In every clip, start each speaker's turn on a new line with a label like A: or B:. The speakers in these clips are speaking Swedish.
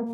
A: Du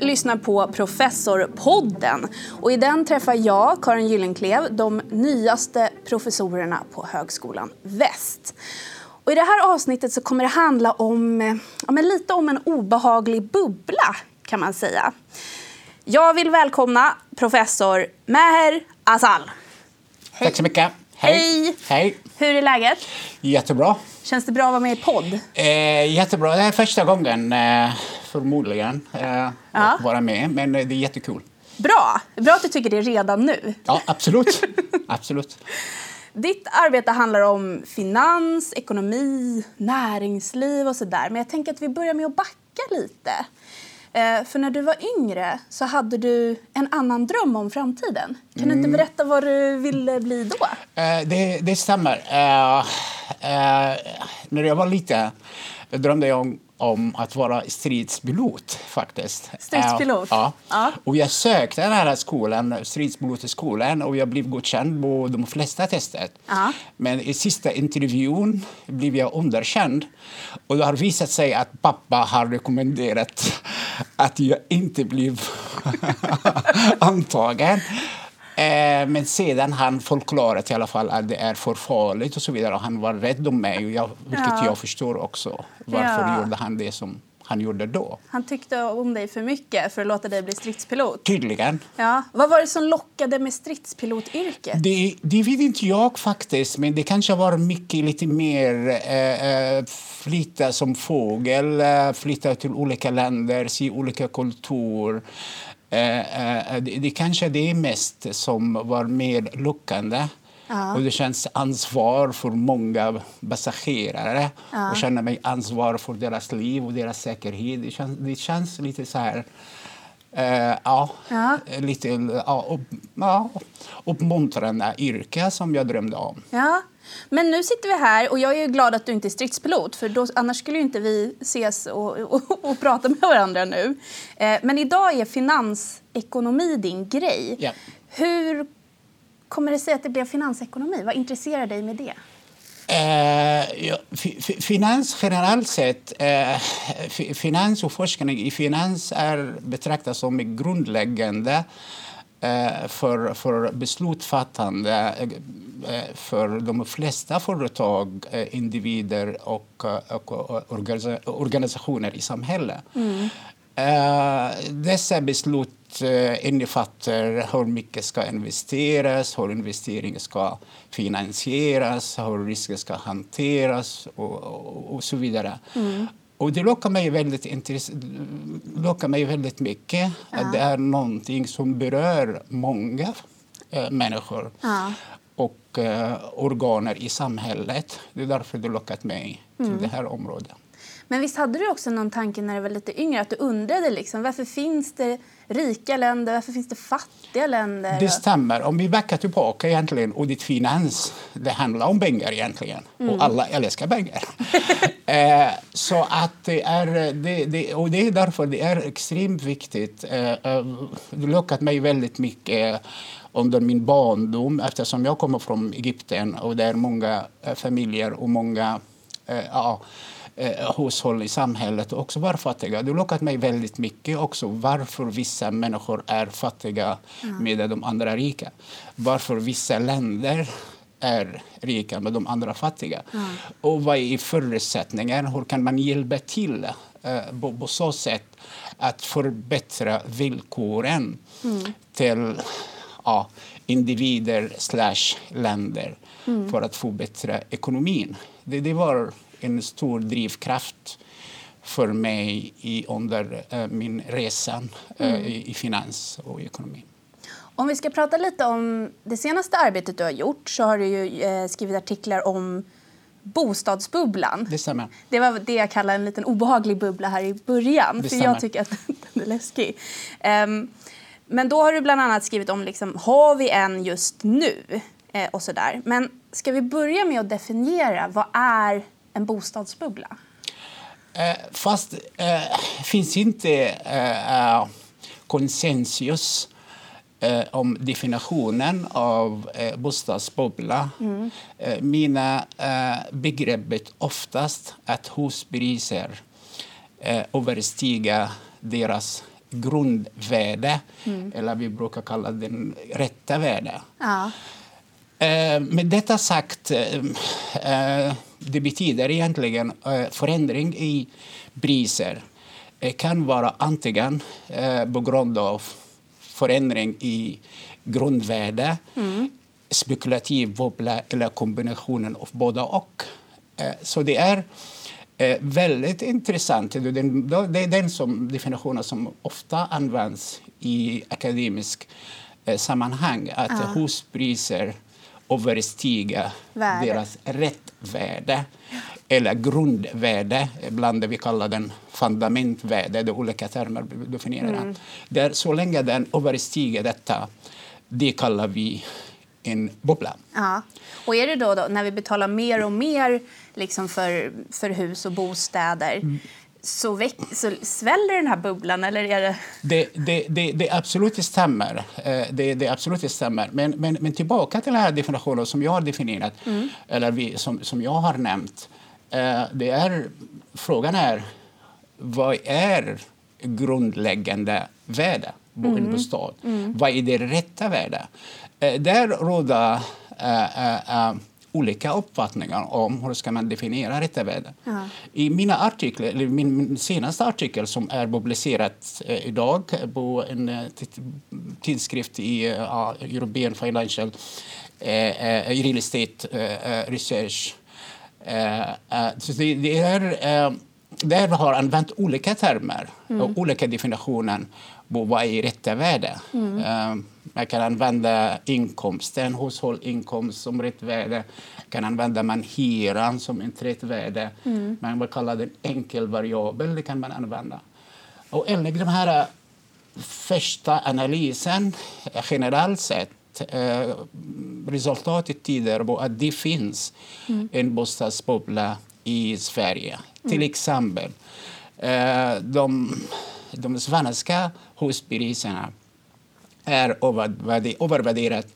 A: lyssnar på Professorpodden och i den träffar jag, Karin Gyllenklev, de nyaste professorerna på Högskolan Väst. Och I det här avsnittet så kommer det handla om, eh, ja, men lite om en obehaglig bubbla, kan man säga. Jag vill välkomna professor Meher Asal.
B: Hej. Tack så mycket.
A: Hej.
B: Hej.
A: Hur är läget?
B: Jättebra.
A: Känns det bra att vara med i podd?
B: Eh, jättebra. Det är första gången, eh, förmodligen, eh, ja. att vara med. Men det är jättekul.
A: Bra. Bra att du tycker det redan nu.
B: Ja, absolut. absolut.
A: Ditt arbete handlar om finans, ekonomi, näringsliv och sådär. Men jag tänker att vi börjar med att backa lite. Eh, för när du var yngre så hade du en annan dröm om framtiden. Kan du inte mm. berätta vad du ville bli då?
B: Eh, det, det stämmer. Uh, när jag var liten drömde jag om om att vara stridspilot faktiskt.
A: Stridspilot?
B: Ja. ja. Och jag sökte den här skolan, stridspilotskolan och jag blev godkänd på de flesta tester. Ja. Men i sista intervjun blev jag underkänd. Och det har visat sig att pappa har rekommenderat att jag inte blev antagen. Eh, men sedan han förklarat i alla fall att det är för farligt och så vidare. Han var rädd om mig, jag, vilket ja. jag förstår också. Varför ja. gjorde han det som han gjorde då?
A: Han tyckte om dig för mycket för att låta dig bli stridspilot?
B: Tydligen.
A: Ja. Vad var det som lockade med stridspilotyrket?
B: Det, det vet inte jag faktiskt, men det kanske var mycket lite mer eh, eh flytta som fågel, eh, flytta till olika länder, se olika kulturer. Eh, eh, det, det kanske det är mest som var mer lockande. Ja. Och det känns ansvar för många passagerare ja. och känna mig ansvar för deras liv och deras säkerhet. Det känns, det känns lite så här... Uh, ja, ja, lite ja, upp, ja, uppmuntrande yrke som jag drömde om.
A: Ja. Men nu sitter vi här och jag är glad att du inte är stridspilot för då, annars skulle inte vi ses och, och, och prata med varandra nu. Eh, men idag är finansekonomi din grej.
B: Yeah.
A: Hur kommer det sig att det blev finansekonomi? Vad intresserar dig med det?
B: Eh, ja, finans generellt sett, eh, finans och forskning i finans är betraktat som grundläggande för, för beslutsfattande Eh, för de flesta företag, eh, individer och, eh, och organisationer i samhället. Mm. Dessa beslut innefattar hur mycket ska investeras, hur investeringen ska finansieras, hur risker ska hanteras och, och, och så vidare. Mm. Och det lockar mig väldigt, lockar mig väldigt mycket. Ja. Att det är någonting som berör många äh, människor. Ja och eh, organer i samhället. Det är därför det lockat mig till mm. det här området.
A: Men visst hade du också någon tanke när du var lite yngre att du undrade liksom, varför finns det rika länder, varför finns det fattiga länder?
B: Det stämmer. Om vi backar tillbaka egentligen, och ditt finans, det handlar om pengar egentligen. Mm. Och alla älskar pengar. eh, så att det är, det, det, och det är därför det är extremt viktigt. Eh, eh det lockat mig väldigt mycket under min barndom eftersom jag kommer från Egypten och där många eh, familjer och många eh, ja, eh, hushåll i samhället också var fattiga. Det lockat mig väldigt mycket också varför vissa människor är fattiga mm. medan de andra är rika. Varför vissa länder är rika med de andra fattiga. Mm. Och vad är förutsättningen? Hur kan man hjälpa till eh, på, på, så sätt att förbättra villkoren mm. till ja, individer slash länder mm. för att förbättra ekonomin. Det, det var en stor drivkraft för mig i, under uh, min resa uh, mm. i, i, finans och ekonomi.
A: Om vi ska prata lite om det senaste arbetet du har gjort så har du ju, eh, skrivit artiklar om bostadsbubblan.
B: Det stämmer.
A: Det var det jag kallar en liten obehaglig bubbla här i början. Det för stämmer. jag tycker att den är läskig. Um, men då har du bland annat skrivit om liksom, har vi en just nu? Eh, och sådär. Men ska vi börja med att definiera vad är en bostadsbubbla?
B: Eh, fast det eh, finns inte eh, konsensus eh, om definitionen av eh, bostadsbubbla. Mm. Eh, mina eh, begreppet oftast att huspriser eh, överstiger deras grundvärde, mm. eller vi brukar kalla den rätta värde. Ja. Eh, med detta sagt, eh, eh, det betyder egentligen förändring i priser kan vara antingen på grund av förändring i grundvärde, mm. spekulativ bubbla eller kombinationen av båda och. Så det är väldigt intressant. Det är den som definitionen som ofta används i akademisk sammanhang, att ja. huspriser överstiga Värde. deras rättvärde eller grundvärde, ibland vi kallar den fundamentvärde, det är olika termer definierar mm. Där, så länge den överstiger detta, det kallar vi en bubbla.
A: Ja. Och är det då, då när vi betalar mer och mer liksom för, för hus och bostäder, mm så, väck, så sväller den här bubblan? Eller är det...
B: Det, det, det, det absolut stämmer. Eh, det, det absolut stämmer. Men, men, men tillbaka till den här definitionen som jag har definierat, mm. eller vi, som, som jag har nämnt. Eh, det är, frågan är vad är grundläggande värde på mm. en bostad? Mm. Vad är det rätta värdet? Eh, där råder olika uppfattningar om hur ska man definiera rätta värde. Ja. I mina artiklar, eller min senaste artikel som är publicerad eh, idag på en eh, tidskrift i uh, European Financial uh, uh, Real Estate Research. så det, det är, där har använt olika termer mm. och olika definitioner vad är rätta värde. Mm. Man kan använda inkomsten, hushållsinkomst som rätt värde. Kan använda man hyran som ett rätt värde. Mm. Man vill kalla det enkel variabel, det kan man använda. Och enligt den här första analysen, generellt sett, eh, resultatet tyder på att det finns mm. en bostadsbubbla i Sverige. Mm. Till exempel, eh, de, de svenska huspriserna är övervärderat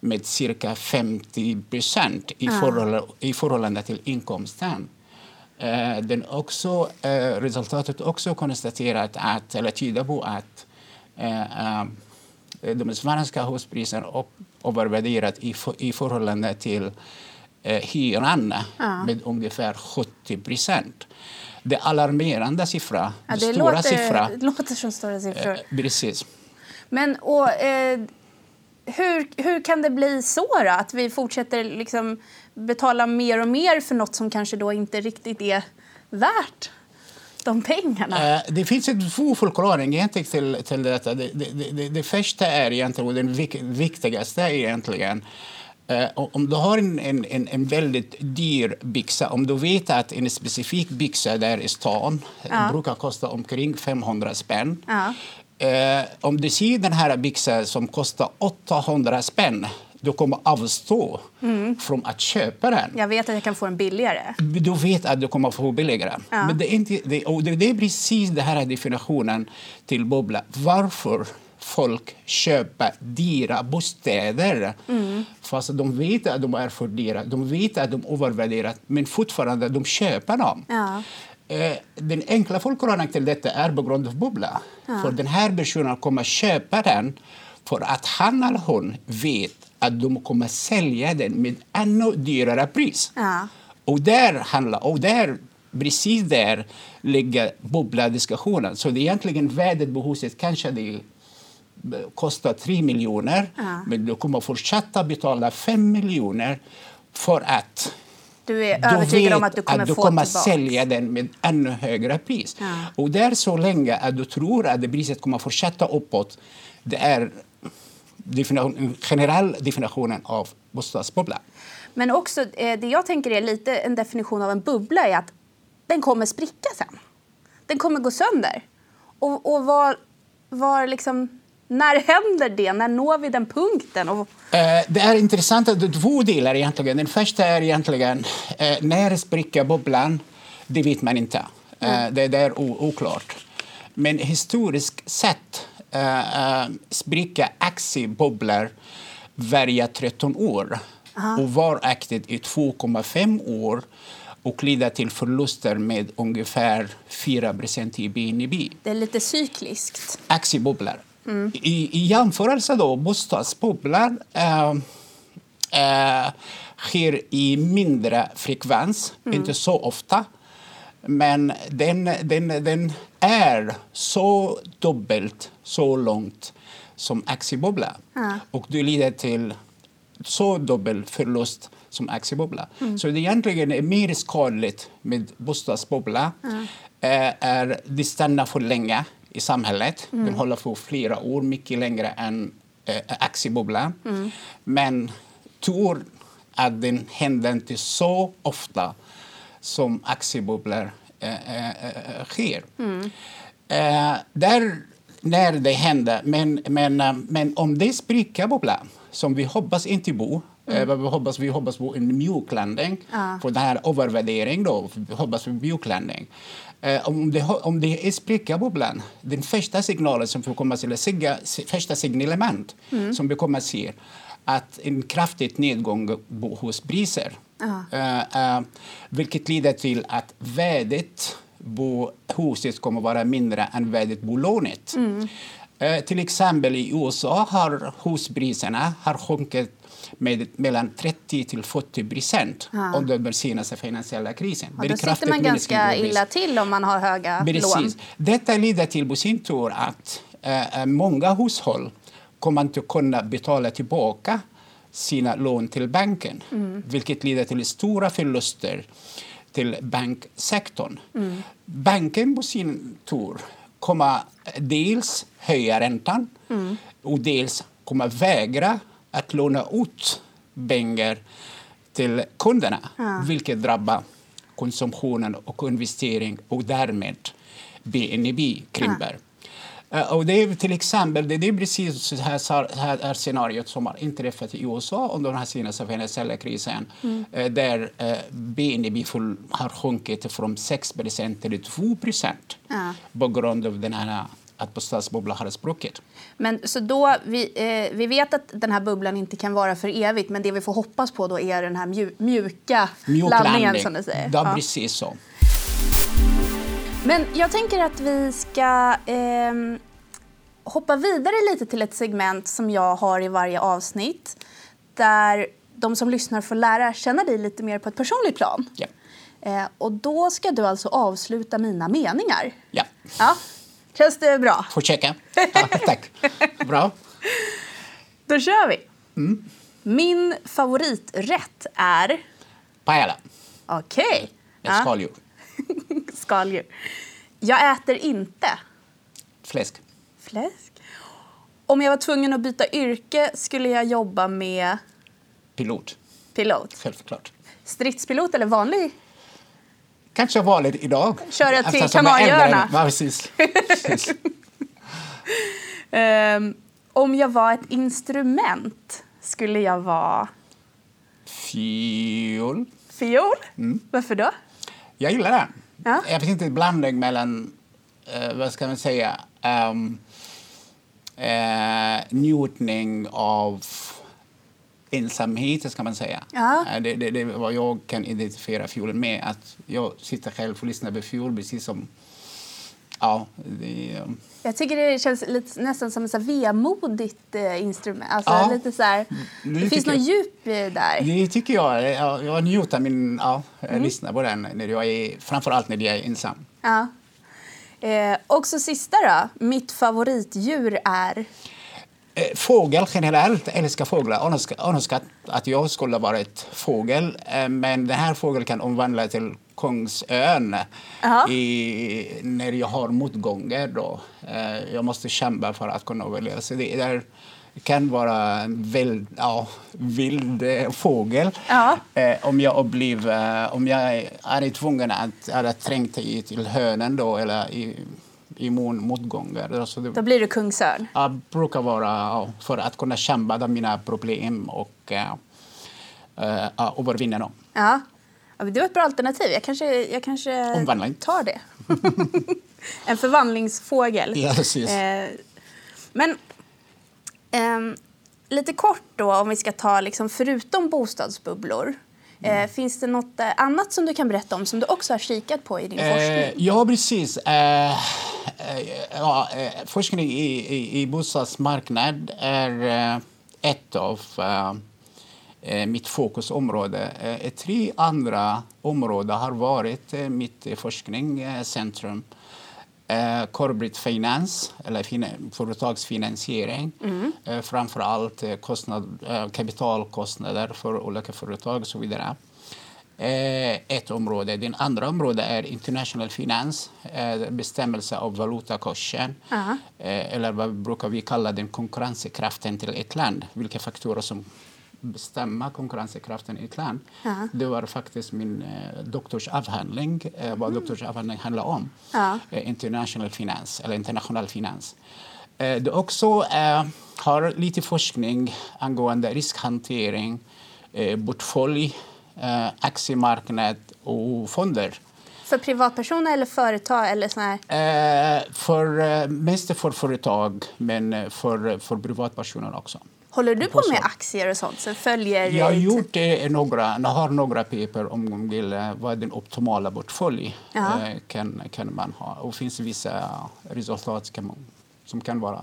B: med cirka 50 procent i, förhållande, i förhållande till inkomsten. Uh, den också, uh, resultatet också konstaterat att, eller tyder på att uh, de svenska huspriserna är övervärderat i, i förhållande till uh, hyran ja. med ungefär 70 procent. Det alarmerande siffra. Ja, det stora låter, siffra.
A: Det låter som stora siffror.
B: precis.
A: Men och, eh, hur, hur kan det bli så då? Att vi fortsätter liksom betala mer och mer för nåt som kanske då inte riktigt är värt de pengarna?
B: Eh, det finns två förklaringar till, till detta. Det, det, det, det första är egentligen, och den viktigaste är egentligen om du har en, en, en väldigt dyr byxa, om du vet att en specifik byxa där i stan ja. brukar kosta omkring 500 spänn. Ja. Eh, om du ser den här byxan som kostar 800 spänn du kommer avstå mm. från att köpa den.
A: Jag vet att jag kan få den billigare.
B: Du vet att du kommer få billigare. Ja. Men det är, inte, det, och det är precis den här definitionen till bubbla. Varför folk köper dyra bostäder mm. fast de vet att de är för dyra. De vet att de är övervärderade, men fortfarande de köper dem. Ja. Eh, den enkla förklaringen till detta är på grund av bubbla. Ja. För den här personen kommer köpa den för att han eller hon vet att de kommer sälja den med ännu dyrare pris. Ja. Och där handlar, och där, precis där ligger bubbladiskussionen. Så det är egentligen värdet på huset kanske det kostar 3 miljoner, ja. men du kommer fortsätta betala 5 miljoner för att
A: du är övertygad om att du kommer
B: att du kommer sälja den med ännu högre pris. Ja. Och där så länge att du tror att priset kommer fortsätta uppåt, det är definition, generell definitionen av bostadsbubbla.
A: Men också, eh, det jag tänker är lite en definition av en bubbla är att den kommer spricka sen. Den kommer gå sönder. Och, och var, var liksom när händer det? När når vi den punkten? Och...
B: Eh, det är intressant att det är två delar egentligen. Den första är egentligen eh, när spricker bubblan? Det vet man inte. Eh, det, det är oklart. Men historiskt sett spricker aktiebubblor varje 13 år och varaktigt i 2,5 år och leder till förluster med ungefär 4% i BNP
A: Det är lite cykliskt.
B: aktiebubblor. I, I jämförelse då, bostadsbubblor eh, eh, sker i mindre frekvens, inte så ofta. Men den, den, den är så dubbelt så långt som aktiebubbla. Och det leder till så dubbel förlust som aktiebubbla. Så det egentligen är mer skadligt med bostadsbubbla. Eh, är det stannar för länge i samhället. Den håller för flera år, mycket längre än eh, aktiebubbla. Men tur att den händer inte så ofta som aktiebubblor eh, eh, eh, sker. Eh, där, när det händer, men, men, eh, men om det spricker bubblan, som vi hoppas inte bo, eh, vad vi hoppas, vi hoppas på en mjuk landning, för den här övervärdering då, vi hoppas på en mjuk landning. Eh, om, det, om det är spricker bubblan, den första signalen som vi kommer att se, första signalement som vi kommer att se, att en kraftig nedgång hos priser. Eh, eh, vilket leder till att värdet på huset kommer att vara mindre än värdet på lånet. Eh, till exempel i USA har huspriserna har sjunkit med mellan 30 till 40 procent under den senaste finansiella krisen.
A: Ja, då sitter man ganska illa till om man har höga lån.
B: Precis. Detta leder till på sin tur att eh, eh, många hushåll kommer inte kunna betala tillbaka sina lån till banken, vilket leder till stora förluster till banksektorn. Banken på sin tur kommer dels höja räntan och dels kommer vägra att låna ut pengar till kunderna, vilket drabbar konsumtionen och investering och därmed BNP krymper. Eh, Och det är till exempel det är precis så här, här, scenariot som har inträffat i USA under den här senaste finansiella krisen eh, där eh, BNP har sjunkit från 6% till 2 på grund av den här att bostadsbubblan har spruckit.
A: Men så då, vi, eh, vi vet att den här bubblan inte kan vara för evigt men det vi får hoppas på då är den här mju, mjuka
B: Mjuk
A: landningen
B: landning.
A: som du säger.
B: Ja,
A: Ja.
B: precis så.
A: Men jag tänker att vi ska ehm, hoppa vidare lite till ett segment som jag har i varje avsnitt där de som lyssnar får lära känna dig lite mer på ett personligt plan.
B: Ja.
A: Eh, och då ska du alltså avsluta mina meningar.
B: Ja.
A: Ja, känns det bra?
B: Checka. Ja, tack. Bra.
A: Då kör vi.
B: Mm.
A: Min favoriträtt är...
B: Pajala.
A: Okej.
B: Ett skaldjur.
A: Skaldjur. Jag äter inte
B: Fläsk.
A: fläsk. Om jag var tvungen att byta yrke skulle jag jobba med
B: Pilot.
A: pilot.
B: Självklart.
A: Stridspilot eller vanlig?
B: Kanske vanligt idag.
A: Köra till Kanarieöarna.
B: Ja, precis. precis.
A: Ehm, om jag var ett instrument skulle jag vara
B: Fiol.
A: fiol.
B: Mm.
A: Varför då?
B: Jag gillar den.
A: Ja.
B: Jag vet inte, en blandning mellan, eh, vad ska man säga, um, eh, njutning av ensamhet, ska man säga.
A: Ja.
B: Eh, Det, det, det är vad jag kan identifiera fiolen med. Att jag sitter själv och lyssnar på fiol precis som... Ja, det,
A: Jag tycker det känns lite, nästan som ett vemodigt eh, instrument. Alltså
B: Ja.
A: lite så här,
B: det
A: det finns något
B: jag.
A: djup där.
B: det tycker jag. Jag, jag njuter min... Ja, jag
A: Mm.
B: lyssnar på den när jag är, framförallt när jag är ensam.
A: Ja. Eh, och så sista då. Mitt favoritdjur är...
B: Eh, Fågel generellt, älskar fåglar. Önskar, önskar att jag skulle vara ett fågel. Eh, Men den här fågeln kan omvandla till Kungsön i, när jag har motgångar. Då. Eh, Jag måste kämpa för att kunna överleva. Så det där kan vara en vild, ja, vild eh, fågel.
A: Ja.
B: Eh, om jag upplever, om jag är tvungen att, att trängt i till hönen då, eller i, i motgångar. Alltså det,
A: Då blir du kungsörn.
B: jag brukar vara ja, för att kunna kämpa med mina problem och uh, uh, övervinna dem.
A: Ja. Ja det var ett bra alternativ. Jag kanske, jag kanske
B: Omvandling.
A: tar det. en förvandlingsfågel.
B: Ja, precis.
A: Eh, men ehm, lite kort då, om vi ska ta liksom, förutom bostadsbubblor. Eh, finns det något eh, annat som du kan berätta om som du också har kikat på i din forskning?
B: ja, precis. Ja, forskning i, i, i bostadsmarknad är ett av mitt fokusområde. Eh, tre andra områden har varit eh, mitt eh, forskningscentrum. Eh, corporate finance, eller fin- företagsfinansiering. Eh, framför allt eh, kostnad, eh, kapitalkostnader för olika företag och så vidare. Eh, ett område. Det andra området är international finance, eh, bestämmelse av valutakursen.
A: Ja.
B: Eh, eller vad brukar vi kalla den konkurrenskraften till ett land. Vilka faktorer som bestämmer konkurrenskraften i ett land.
A: Ja.
B: Det var faktiskt min eh, doktorsavhandling, eh, vad doktorsavhandling handlar om.
A: Ja.
B: Eh, international finance, eller internationell finans. Eh, det också eh, har lite forskning angående riskhantering, eh, portfölj, eh, aktiemarknad och fonder.
A: För privatpersoner eller företag? Eller sån här,
B: Eh, för, eh, mest för företag, men eh, för, för privatpersoner också.
A: Håller du på med aktier och sånt? Så följer
B: Jag har gjort eh, några, jag har några paper om eh, vad den optimala portfölj
A: Ja.
B: eh, kan, kan man ha. Och det finns vissa resultat som, som kan vara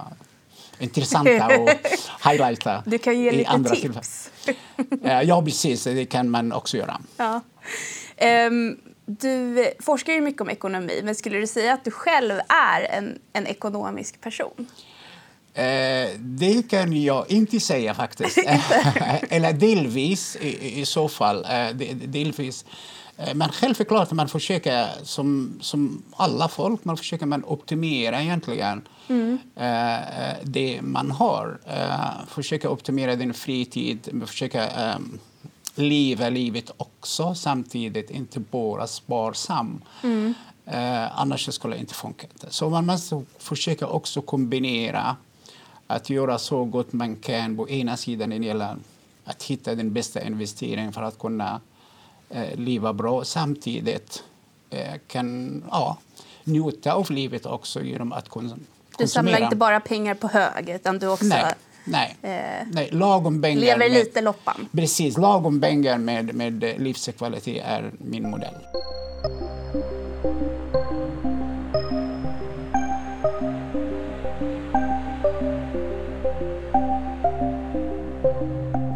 B: intressanta att highlighta
A: Du kan ge lite
B: andra
A: tips.
B: tillfällen. Eh, Ja, precis. Det kan man också göra.
A: Ja. Ehm, du forskar ju mycket om ekonomi, men skulle du säga att du själv är en, en ekonomisk person?
B: Eh, det kan jag inte säga faktiskt. Eller delvis i, i så fall. Eh, de- delvis. Eh, Men självklart man försöker, som, som alla folk, man försöker man optimera egentligen eh, det man har. Försöka optimera din fritid, försöka leva livet också samtidigt, inte bara sparsam. Eh, annars skulle det inte funka. Så man måste försöka också kombinera att göra så gott man kan på ena sidan när det gäller att hitta den bästa investeringen för att kunna eh, leva bra samtidigt eh, kan ja, njuta av livet också genom att kon-
A: Du samlar
B: konsumera.
A: inte bara pengar på hög, utan du också
B: Nej, nej.
A: eh,
B: nej lagom pengar.
A: lever
B: med-
A: lite loppan.
B: Precis, lagom pengar med, med livskvalitet är min modell.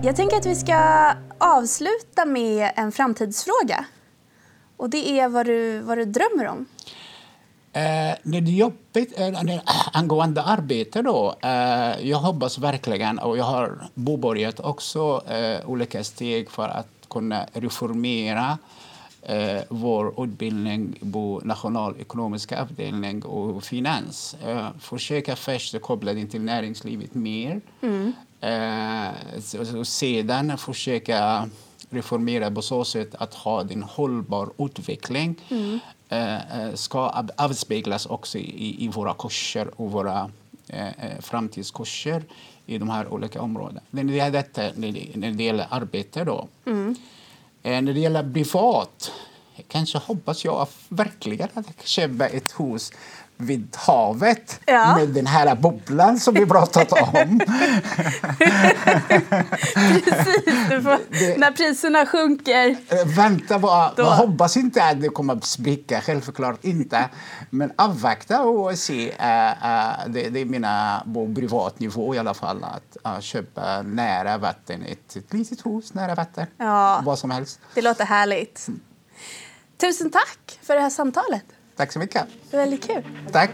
A: Jag tänker att vi ska avsluta med en framtidsfråga. Och det är vad du, vad du drömmer om.
B: Eh, när det jobbet, eh, när- angående arbete då, eh, jag hoppas verkligen och jag har påbörjat också eh, olika steg för att kunna reformera eh, vår utbildning på nationalekonomiska avdelning och finans. Eh, försöka först koppla den till näringslivet mer. Eh, så sedan försöka reformera på så sätt att ha en hållbar utveckling eh, eh, ska av- avspeglas också i, i våra kurser och våra eh, framtidskurser i de här olika områdena. När det gäller, detta, när det, gäller arbete då. Eh, när det gäller privat, kanske hoppas jag verkligen att jag kan köpa ett hus vid havet
A: Ja.
B: med den här bubblan som vi pratat om.
A: Precis, får, när priserna sjunker.
B: Eh, Vänta bara,
A: Då-
B: jag hoppas inte att det kommer att spricka, självklart inte. Men avvakta och se. eh, eh, det, det är mina på privat nivå i alla fall. Att köpa nära vatten, ett, ett litet hus nära vatten.
A: Ja.
B: Vad som helst.
A: Det låter härligt. Tusen tack för det här samtalet.
B: Tack så mycket.
A: Det var väldigt kul.
B: Tack.